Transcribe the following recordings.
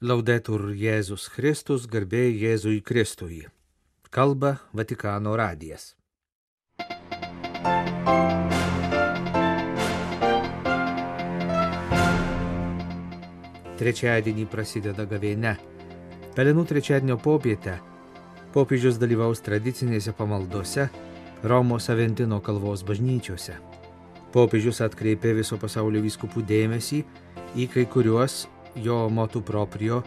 Laudetur Jėzus Kristus, garbė Jėzui Kristui. Kalba Vatikano radijas. Trečiadienį prasideda gavėne. Pelenų trečiadienio popietę popiežius dalyvaus tradicinėse pamaldose Romos Aventino kalvos bažnyčiose. Popiežius atkreipė viso pasaulio vyskupų dėmesį į kai kuriuos jo motu proprio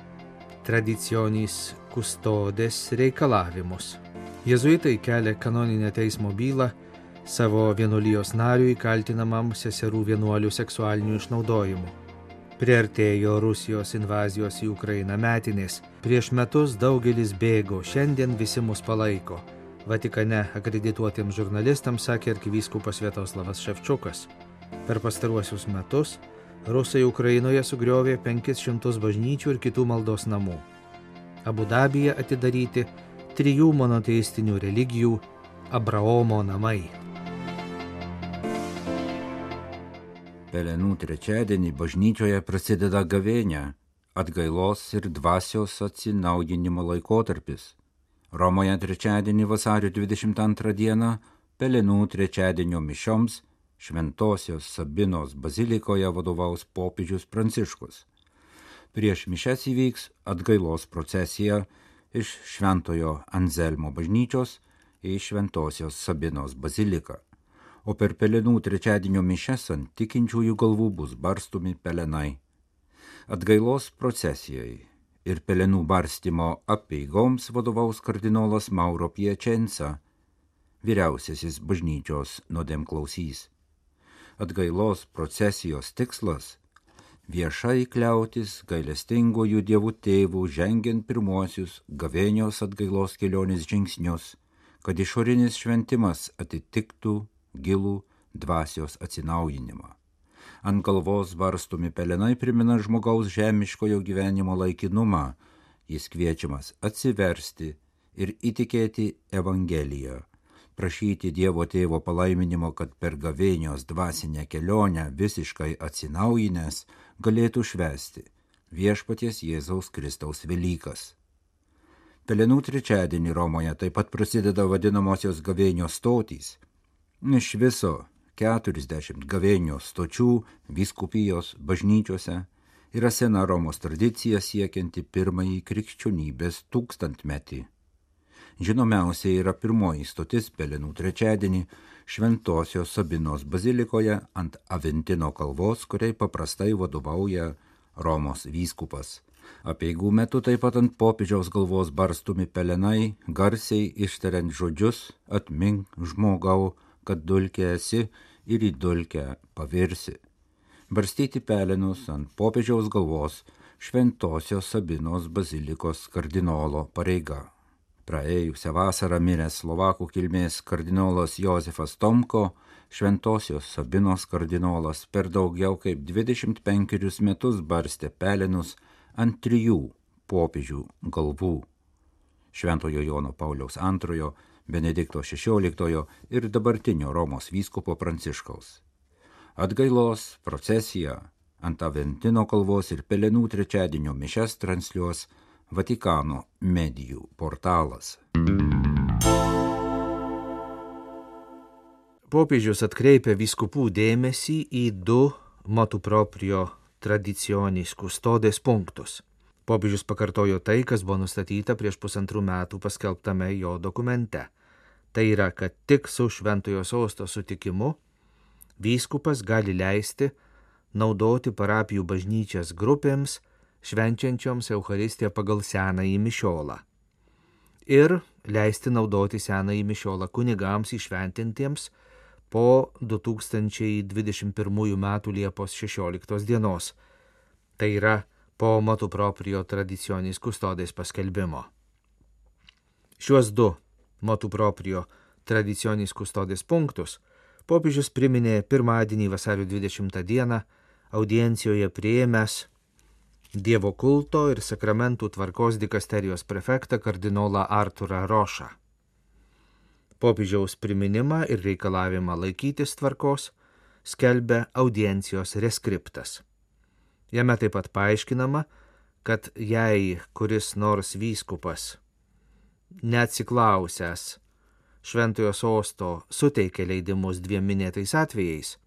tradicionis custodes reikalavimus. Jėzuitai kelia kanoninę teismo bylą savo vienuolijos nariui kaltinamam seserų vienuolių seksualiniu išnaudojimu. Priartėjo Rusijos invazijos į Ukrainą metinės. Prieš metus daugelis bėgo, šiandien visi mus palaiko. Vatikane akredituotiems žurnalistams sakė arkivyskupas Vietoslavas Ševčiukas. Per pastaruosius metus Rusai Ukrainoje sugriovė 500 bažnyčių ir kitų maldos namų. Abu Dabyje atidaryti trijų monoteistinių religijų Abraomo namai. Pelenų trečiadienį bažnyčioje prasideda gavėnė, atgailos ir dvasios atsinaujinimo laikotarpis. Romoje trečiadienį vasario 22 dieną Pelenų trečiadienio mišioms Šventosios Sabinos bazilikoje vadovaus popiežius Pranciškus. Prieš mišes įvyks atgailos procesija iš Šventojo Anzelmo bažnyčios į Šventosios Sabinos baziliką o per pelenų trečiadienio mišes ant tikinčiųjų galvų bus barstomi pelenai. Atgailos procesijai ir pelenų barstimo apieigoms vadovaus kardinolas Mauro Piečensa, vyriausiasis bažnyčios nuodėmklausys. Atgailos procesijos tikslas - viešai kliautis gailestingojų dievų tėvų žengiant pirmuosius gavėnios atgailos kelionės žingsnius, kad išorinis šventimas atitiktų gilų dvasios atsinaujinimą. Ant galvos varstomi pelenai primena žmogaus žemiškojo gyvenimo laikinumą, jis kviečiamas atsiversti ir įtikėti Evangeliją, prašyti Dievo tėvo palaiminimo, kad per gavėnios dvasinę kelionę visiškai atsinaujinęs galėtų švesti viešpaties Jėzaus Kristaus Velykas. Pelenų trečiadienį Romoje taip pat prasideda vadinamosios gavėnios stotys Iš viso 40 gavėnios stočių vyskupijos bažnyčiose yra sena Romos tradicija siekianti pirmąjį krikščionybės tūkstantmetį. Žinomiausia yra pirmoji stotis Pelenų trečiadienį Šventosios Sabinos bazilikoje ant Aventino kalvos, kuriai paprastai vadovauja Romos vyskupas. Apieigų metu taip pat ant popiežiaus galvos barstumi pelenai, garsiai ištariant žodžius atmink žmogau, kad dulkė esi ir į dulkę pavirsi. Barstyti pelenus ant popiežiaus galvos šventosios Sabinos bazilikos kardinolo pareiga. Praėjusią vasarą miręs Slovakų kilmės kardinolas Josefas Tomko, šventosios Sabinos kardinolas per daugiau kaip 25 metus barstė pelenus ant trijų popiežių galvų. Šventojo Jono Pauliaus II Benedikto XVI ir dabartinio Romos vyskupo Pranciškaus. Atgailos procesija ant Aventino kalvos ir Pelenų trečiadienio mišes transliuos Vatikano medijų portalas. Popiežius atkreipia vyskupų dėmesį į du motu proprio tradicionis kustodės punktus. Popiežius pakartojo tai, kas buvo nustatyta prieš pusantrų metų paskelbtame jo dokumente. Tai yra, kad tik su šventojo sosto sutikimu vyskupas gali leisti naudoti parapijų bažnyčias grupėms, švenčiančioms Eucharistiją pagal senąjį mišiolą. Ir leisti naudoti senąjį mišiolą kunigams išventintiems po 2021 m. Liepos 16 dienos. Tai yra po motu proprio tradicionis kustodės paskelbimo. Šiuos du motu proprio tradicionis kustodės punktus popiežius priminė pirmadienį vasario 20 dieną audiencijoje prieėmęs Dievo kulto ir sakramentų tvarkos dikasterijos prefektą kardinolą Arturą Rošą. Popiežiaus priminimą ir reikalavimą laikytis tvarkos skelbia audiencijos reskriptas. Jame taip pat paaiškinama, kad jei kuris nors vyskupas, neatsiklausęs šventojo sosto, suteikia leidimus dviem minėtais atvejais,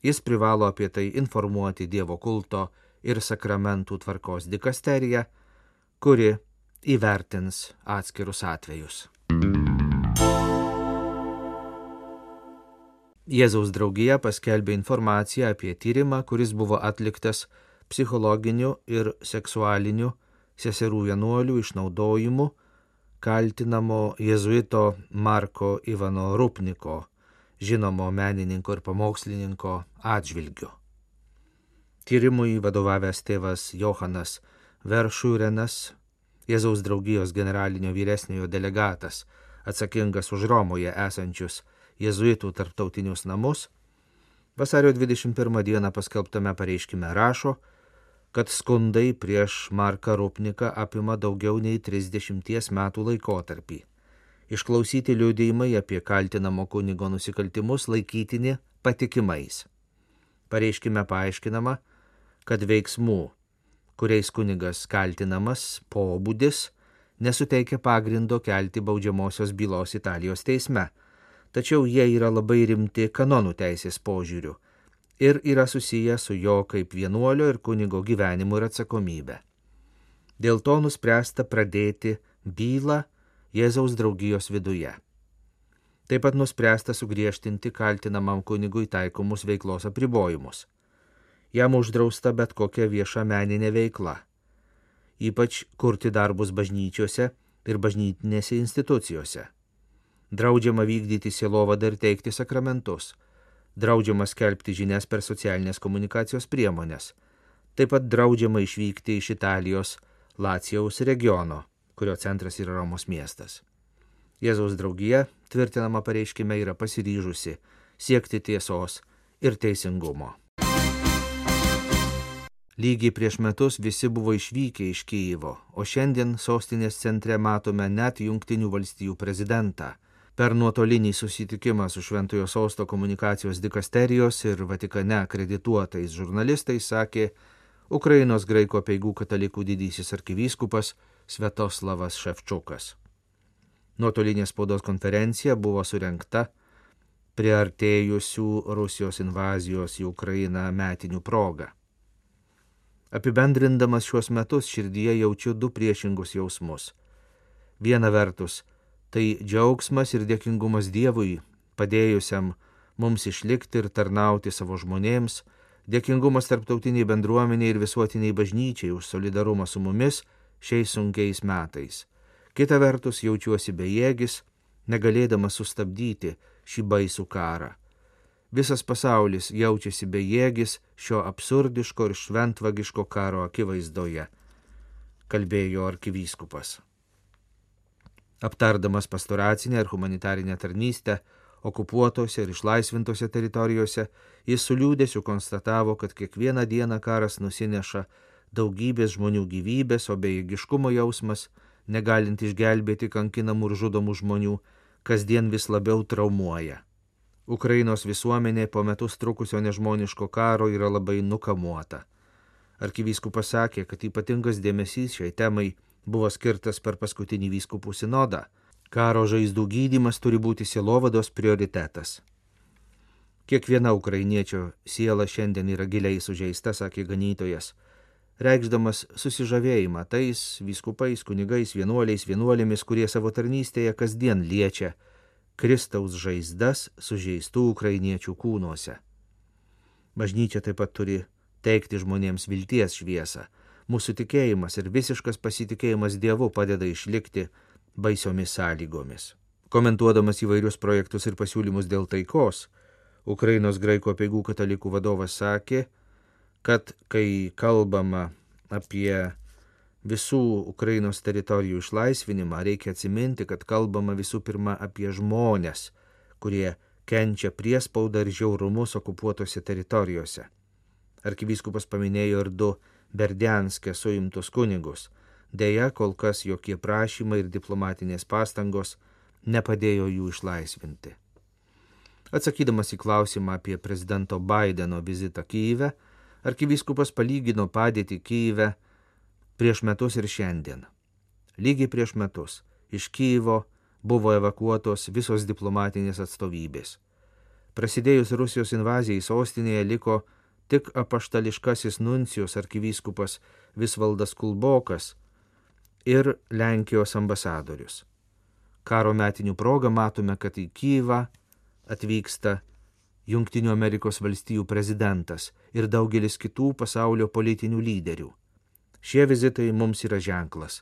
jis privalo apie tai informuoti Dievo kulto ir sakramentų tvarkos dikasteriją, kuri įvertins atskirus atvejus. Jėzaus draugija paskelbė informaciją apie tyrimą, kuris buvo atliktas psichologiniu ir seksualiniu seserų vienuolių išnaudojimu kaltinamo jėzuito Marko Ivano Rupniko, žinomo menininko ir pamokslininko atžvilgiu. Tyrimui vadovavęs tėvas Johanas Veršūrenas, Jėzaus draugijos generalinio vyresniojo delegatas, atsakingas už Romoje esančius jėzuitų tarptautinius namus, vasario 21 dieną paskelbtame pareiškime rašo, kad skundai prieš Marką Rupniką apima daugiau nei 30 metų laikotarpį. Išklausyti liūdėjimai apie kaltinamo kunigo nusikaltimus laikytini patikimais. Pareiškime paaiškinama, kad veiksmų, kuriais kunigas kaltinamas, pobūdis nesuteikia pagrindo kelti baudžiamosios bylos Italijos teisme, tačiau jie yra labai rimti kanonų teisės požiūriu ir yra susiję su jo kaip vienuolio ir kunigo gyvenimu ir atsakomybė. Dėl to nuspręsta pradėti bylą Jėzaus draugijos viduje. Taip pat nuspręsta sugriežtinti kaltinamam kunigui taikomus veiklos apribojimus. Jam uždrausta bet kokia vieša meninė veikla, ypač kurti darbus bažnyčiose ir bažnytinėse institucijose. Draudžiama vykdyti sielovadą ir teikti sakramentus draudžiama skelbti žinias per socialinės komunikacijos priemonės. Taip pat draudžiama išvykti iš Italijos Lacijaus regiono, kurio centras yra Romos miestas. Jėzaus draugija, tvirtinama pareiškime, yra pasiryžusi siekti tiesos ir teisingumo. Lygiai prieš metus visi buvo išvykę iš Kyjivo, o šiandien sostinės centre matome net Junktinių valstijų prezidentą per nuotolinį susitikimą su Šventojo Sosto komunikacijos dikasterijos ir Vatikane akredituotais žurnalistais sakė Ukrainos graiko peigų katalikų didysis arkivyskupas Svetoslavas Ševčukas. Nuotolinė spaudos konferencija buvo surenkta priartėjusių Rusijos invazijos į Ukrainą metinių progą. Apibendrindamas šiuos metus širdyje jaučiu du priešingus jausmus. Viena vertus, tai džiaugsmas ir dėkingumas Dievui, padėjusiam mums išlikti ir tarnauti savo žmonėms, dėkingumas tarptautiniai bendruomeniai ir visuotiniai bažnyčiai už solidarumą su mumis šiais sunkiais metais. Kita vertus jaučiuosi bejėgis, negalėdamas sustabdyti šį baisų karą. Visas pasaulis jaučiasi bejėgis šio absurdiško ir šventvagiško karo akivaizdoje, kalbėjo arkivyskupas aptardamas pastoracinę ir humanitarinę tarnystę okupuotose ir išlaisvintose teritorijose, jis su liūdėsiu konstatavo, kad kiekvieną dieną karas nusineša daugybės žmonių gyvybės, o bejėgiškumo jausmas, negalint išgelbėti kankinamų ir žudomų žmonių, kasdien vis labiau traumuoja. Ukrainos visuomenė po metus trukusio nežmoniško karo yra labai nukamuota. Arkivyskupas sakė, kad ypatingas dėmesys šiai temai buvo skirtas per paskutinį vyskupų sinodą. Karo žaizdų gydimas turi būti sielovados prioritetas. Kiekviena ukrainiečio siela šiandien yra giliai sužeista, sakė ganytojas, reikšdamas susižavėjimą tais vyskupais, kunigais, vienuoliais, vienuolėmis, kurie savo tarnystėje kasdien liečia Kristaus žaizdas sužeistų ukrainiečių kūnuose. Bažnyčia taip pat turi teikti žmonėms vilties šviesą, mūsų tikėjimas ir visiškas pasitikėjimas Dievu padeda išlikti baisiomis sąlygomis. Komentuodamas įvairius projektus ir pasiūlymus dėl taikos, Ukrainos graikų apieigų katalikų vadovas sakė, kad kai kalbama apie visų Ukrainos teritorijų išlaisvinimą, reikia atsiminti, kad kalbama visų pirma apie žmonės, kurie kenčia priespaudą ir žiaurumus okupuotose teritorijose. Arkivyskupas paminėjo ir du Berdianske suimtus kunigus. Deja, kol kas jokie prašymai ir diplomatinės pastangos nepadėjo jų išlaisvinti. Atsakydamas į klausimą apie prezidento Bideno vizitą Kyivę, arkivyskupas palygino padėtį Kyivę, prieš metus ir šiandien. Lygiai prieš metus iš Kyivo buvo evakuotos visos diplomatinės atstovybės. Prasidėjus Rusijos invazijai sostinėje liko tik apaštališkasis nuncijos arkivyskupas Visvaldas Kulbokas ir Lenkijos ambasadorius. Karo metinių progą matome, kad į Kyivą atvyksta Junktinių Amerikos valstijų prezidentas ir daugelis kitų pasaulio politinių lyderių. Šie vizitai mums yra ženklas,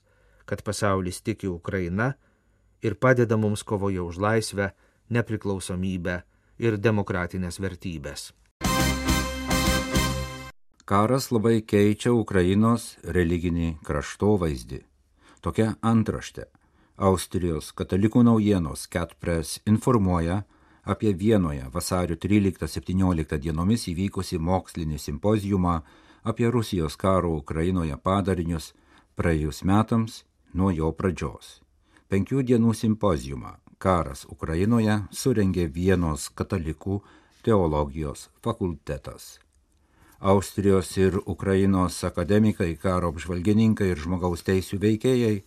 kad pasaulis tiki Ukraina ir padeda mums kovoje už laisvę, nepriklausomybę ir demokratinės vertybės. Karas labai keičia Ukrainos religinį kraštovaizdį. Tokia antraštė. Austrijos katalikų naujienos Ketpres informuoja, apie Vienoje vasario 13-17 dienomis įvykusi mokslinį simpozijumą apie Rusijos karo Ukrainoje padarinius praėjus metams nuo jo pradžios. Penkių dienų simpozijumą Karas Ukrainoje surengė Vienos katalikų teologijos fakultetas. Austrijos ir Ukrainos akademikai, karo apžvalgininkai ir žmogaus teisų veikėjai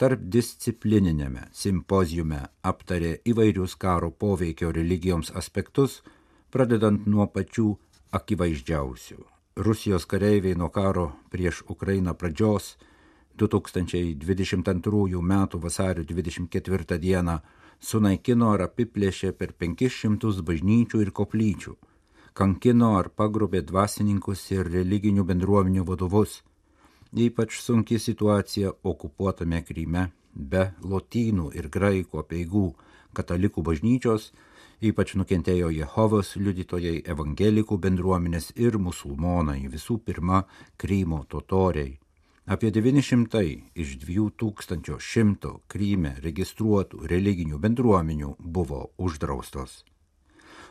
tarpdisciplininėme simpozijume aptarė įvairius karo poveikio religijoms aspektus, pradedant nuo pačių akivaizdžiausių. Rusijos kareiviai nuo karo prieš Ukrainą pradžios 2022 m. vasario 24 d. sunaikino ar apiplėšė per 500 bažnyčių ir koplyčių, kankino ar pagrobė dvasininkus ir religinių bendruomenių vadovus, Ypač sunki situacija okupuotame Kryme be lotynų ir graikų apieigų katalikų bažnyčios, ypač nukentėjo Jehovos liudytojai, evangelikų bendruomenės ir musulmonai, visų pirma Krymo totoriai. Apie 900 iš 2100 Kryme registruotų religinių bendruomenių buvo uždraustos.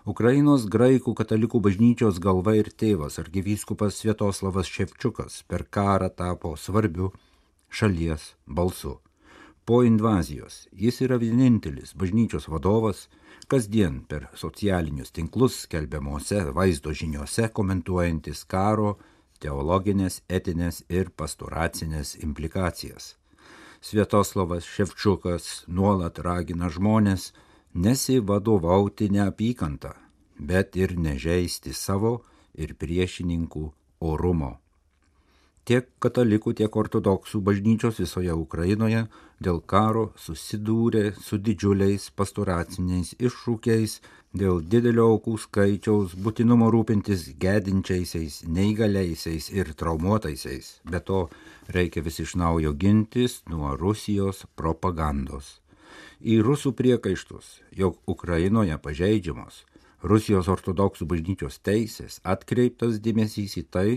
Ukrainos graikų katalikų bažnyčios galva ir tėvas arkivyskupas Svietoslavas Ševčiukas per karą tapo svarbiu šalies balsu. Po invazijos jis yra vienintelis bažnyčios vadovas, kasdien per socialinius tinklus skelbiamuose vaizdo žiniuose komentuojantis karo, teologinės, etinės ir pastoracinės implikacijas. Svietoslavas Ševčiukas nuolat ragina žmonės, nesivadovauti neapykantą, bet ir nežeisti savo ir priešininkų orumo. Tiek katalikų, tiek ortodoksų bažnyčios visoje Ukrainoje dėl karo susidūrė su didžiuliais pastoraciniais iššūkiais, dėl didelio aukų skaičiaus, būtinumo rūpintis gedinčiaisiais, neįgaliaisiais ir traumuotaisiais. Be to reikia vis iš naujo gintis nuo Rusijos propagandos į rusų priekaištus, jog Ukrainoje pažeidžiamos Rusijos ortodoksų bažnyčios teisės atkreiptas dėmesys į tai,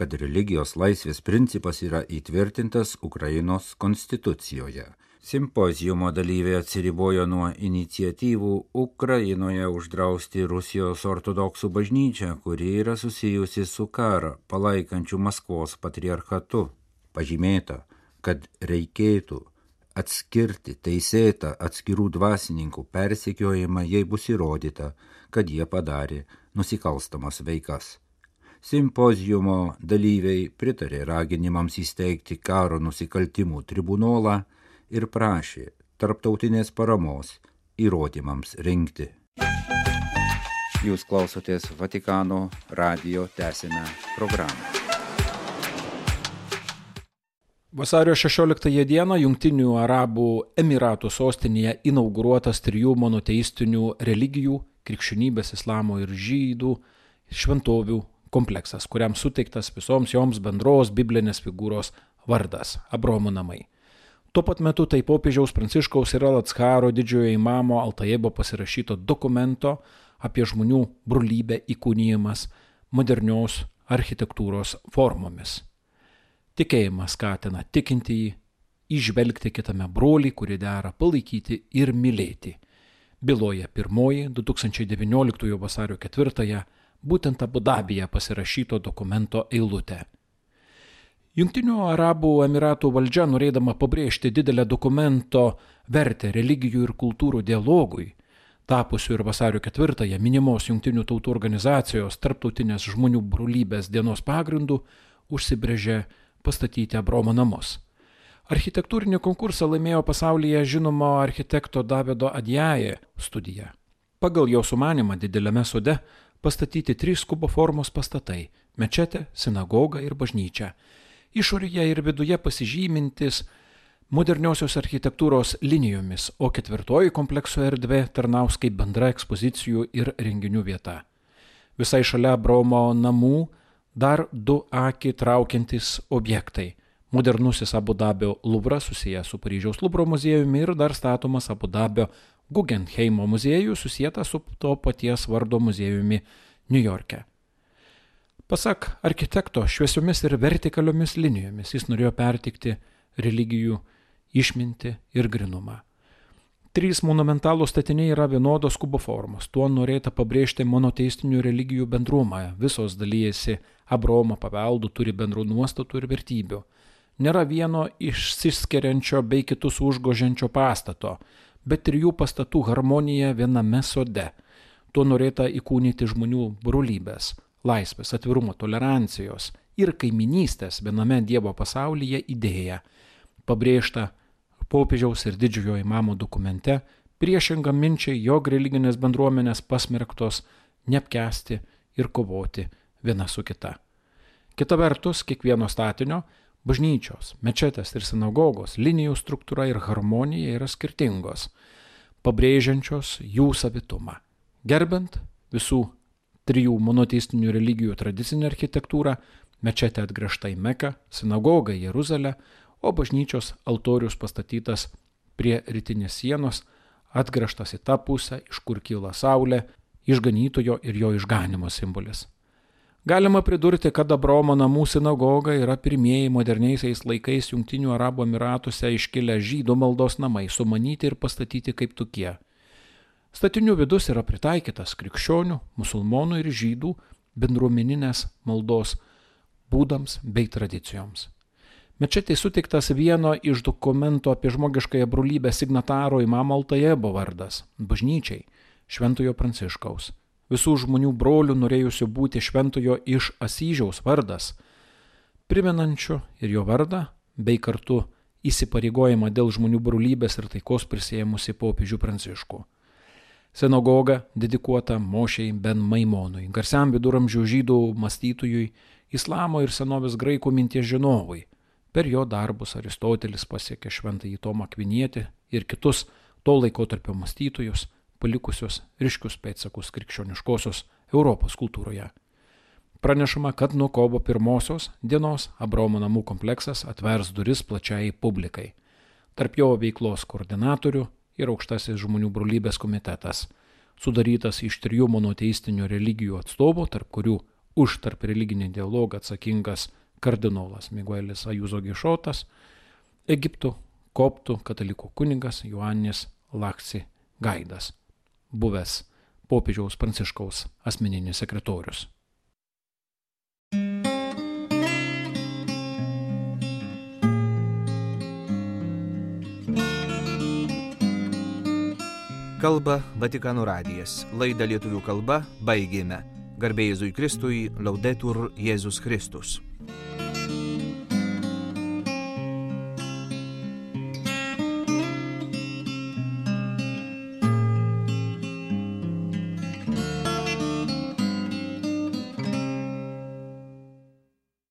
kad religijos laisvės principas yra įtvirtintas Ukrainos konstitucijoje. Simpozijumo dalyviai atsiribojo nuo iniciatyvų Ukrainoje uždrausti Rusijos ortodoksų bažnyčią, kuri yra susijusi su karą palaikančiu Maskvos patriarchatu. Pažymėta, kad reikėtų atskirti teisėtą atskirų dvasininkų persekiojimą, jei bus įrodyta, kad jie padarė nusikalstamas veikas. Simpozijumo dalyviai pritarė raginimams įsteigti karo nusikaltimų tribunolą ir prašė tarptautinės paramos įrodymams rinkti. Jūs klausotės Vatikano radio tęsinę programą. Vasario 16 dieną Junktinių Arabų Emiratų sostinėje inauguruotas trijų monoteistinių religijų - krikščionybės, islamo ir žydų šventovių kompleksas, kuriam suteiktas visoms joms bendros biblinės figūros vardas - Abromo namai. Tuo pat metu tai popiežiaus Pranciškaus ir Alatskaro didžiojo įmamo Altajebo pasirašyto dokumento apie žmonių brolybę įkūnyjimas modernios architektūros formomis. Tikėjimas skatina tikintįjį išvelgti kitame brolį, kurį dera palaikyti ir mylėti. Byloja pirmoji 2019 vasario 4 būtent Abu Dabija pasirašyto dokumento eilutė. Junktinių Arabų Emiratų valdžia, norėdama pabrėžti didelę dokumento vertę religijų ir kultūrų dialogui, tapusių ir vasario 4-ąją minimos Junktinių tautų organizacijos tarptautinės žmonių brolybės dienos pagrindų, užsibrėžė pastatyti Abromo namus. Architektūrinį konkursą laimėjo pasaulyje žinomo architekto Davido Adjaje studija. Pagal jo sumanimą dideliame sode pastatyti trys kubo formos pastatai - mečetė, sinagoga ir bažnyčia. Išorėje ir viduje pasižymintis moderniosios architektūros linijomis, o ketvirtoji komplekso erdvė tarnaus kaip bendra ekspozicijų ir renginių vieta. Visai šalia Bromo namų dar du akį traukiantis objektai - modernusis Abu Dabio Luvras susijęs su Paryžiaus Luvro muziejumi ir dar statomas Abu Dabio Guggenheimo muziejus susijęs su to paties vardo muziejumi New York'e. Pasak architekto, šviesiomis ir vertikaliomis linijomis jis norėjo pertikti religijų išminti ir grinumą. Trys monumentalūs statiniai yra vienodos kubo formos. Tuo norėta pabrėžti monoteistinių religijų bendrumą. Visos dalyjasi Abromo paveldų, turi bendrų nuostatų ir vertybių. Nėra vieno išsiskiriančio bei kitus užgožiančio pastato, bet ir jų pastatų harmonija viename sode. Tuo norėta įkūnyti žmonių brolybės, laisvės, atvirumo, tolerancijos ir kaiminystės viename Dievo pasaulyje idėja. Pabrėžta popiežiaus ir didžiojo įmamo dokumente priešinga minčiai, jog religinės bendruomenės pasmerktos neapkesti ir kovoti viena su kita. Kita vertus, kiekvieno statinio bažnyčios, mečetės ir sinagogos linijų struktūra ir harmonija yra skirtingos, pabrėžiančios jų savitumą. Gerbent visų trijų monoteistinių religijų tradicinę architektūrą, mečetė atgręžta į Meką, sinagoga į Jeruzalę, o bažnyčios altorius pastatytas prie rytinės sienos, atgręžtas į tą pusę, iš kur kyla saulė, išganytojo ir jo išganimo simbolis. Galima pridurti, kad Abromo namų sinagoga yra pirmieji moderniaisiais laikais Junktinių Arabų Emiratuose iškilę žydų maldos namai, sumanyti ir pastatyti kaip tokie. Statinių vidus yra pritaikytas krikščionių, musulmonų ir žydų bendruomeninės maldos būdams bei tradicijoms. Mečetė sutiktas vieno iš dokumento apie žmogiškąją brolybę signataro imamo Altajebo vardas - bažnyčiai - Šventojo Pranciškaus. Visų žmonių brolių norėjusių būti Šventojo iš Asyžiaus vardas, primenančiu ir jo vardą, bei kartu įsipareigojimą dėl žmonių brolybės ir taikos prisėmusi popiežių Pranciškų. Sinagoga dedikuota Mošiai Ben Maimonui, garsiam viduramžių žydų mąstytojui, islamo ir senovės graikų minties žinovui Per jo darbus Aristotelis pasiekė šventąjį Tomą Kvinietį ir kitus to laikotarpio mąstytojus, palikusius ryškius pėdsakus krikščioniškosios Europos kultūroje. Pranešama, kad nuo kovo pirmosios dienos Abromo namų kompleksas atvers duris plačiai publikai. Tarp jo veiklos koordinatorių ir aukštasis žmonių brolybės komitetas, sudarytas iš trijų monoteistinių religijų atstovų, tarp kurių už tarp religinį dialogą atsakingas kardinolas Miguelis Ajuzo Gišotas, Egiptų koptų katalikų kunigas Joannis Laksi Gaidas, buvęs popiežiaus Pranciškaus asmeninis sekretorius. Kalba Vatikanų radijas. Laidą lietuvių kalba baigėme. Garbėjai Jėzui Kristui, laudetur Jėzus Kristus.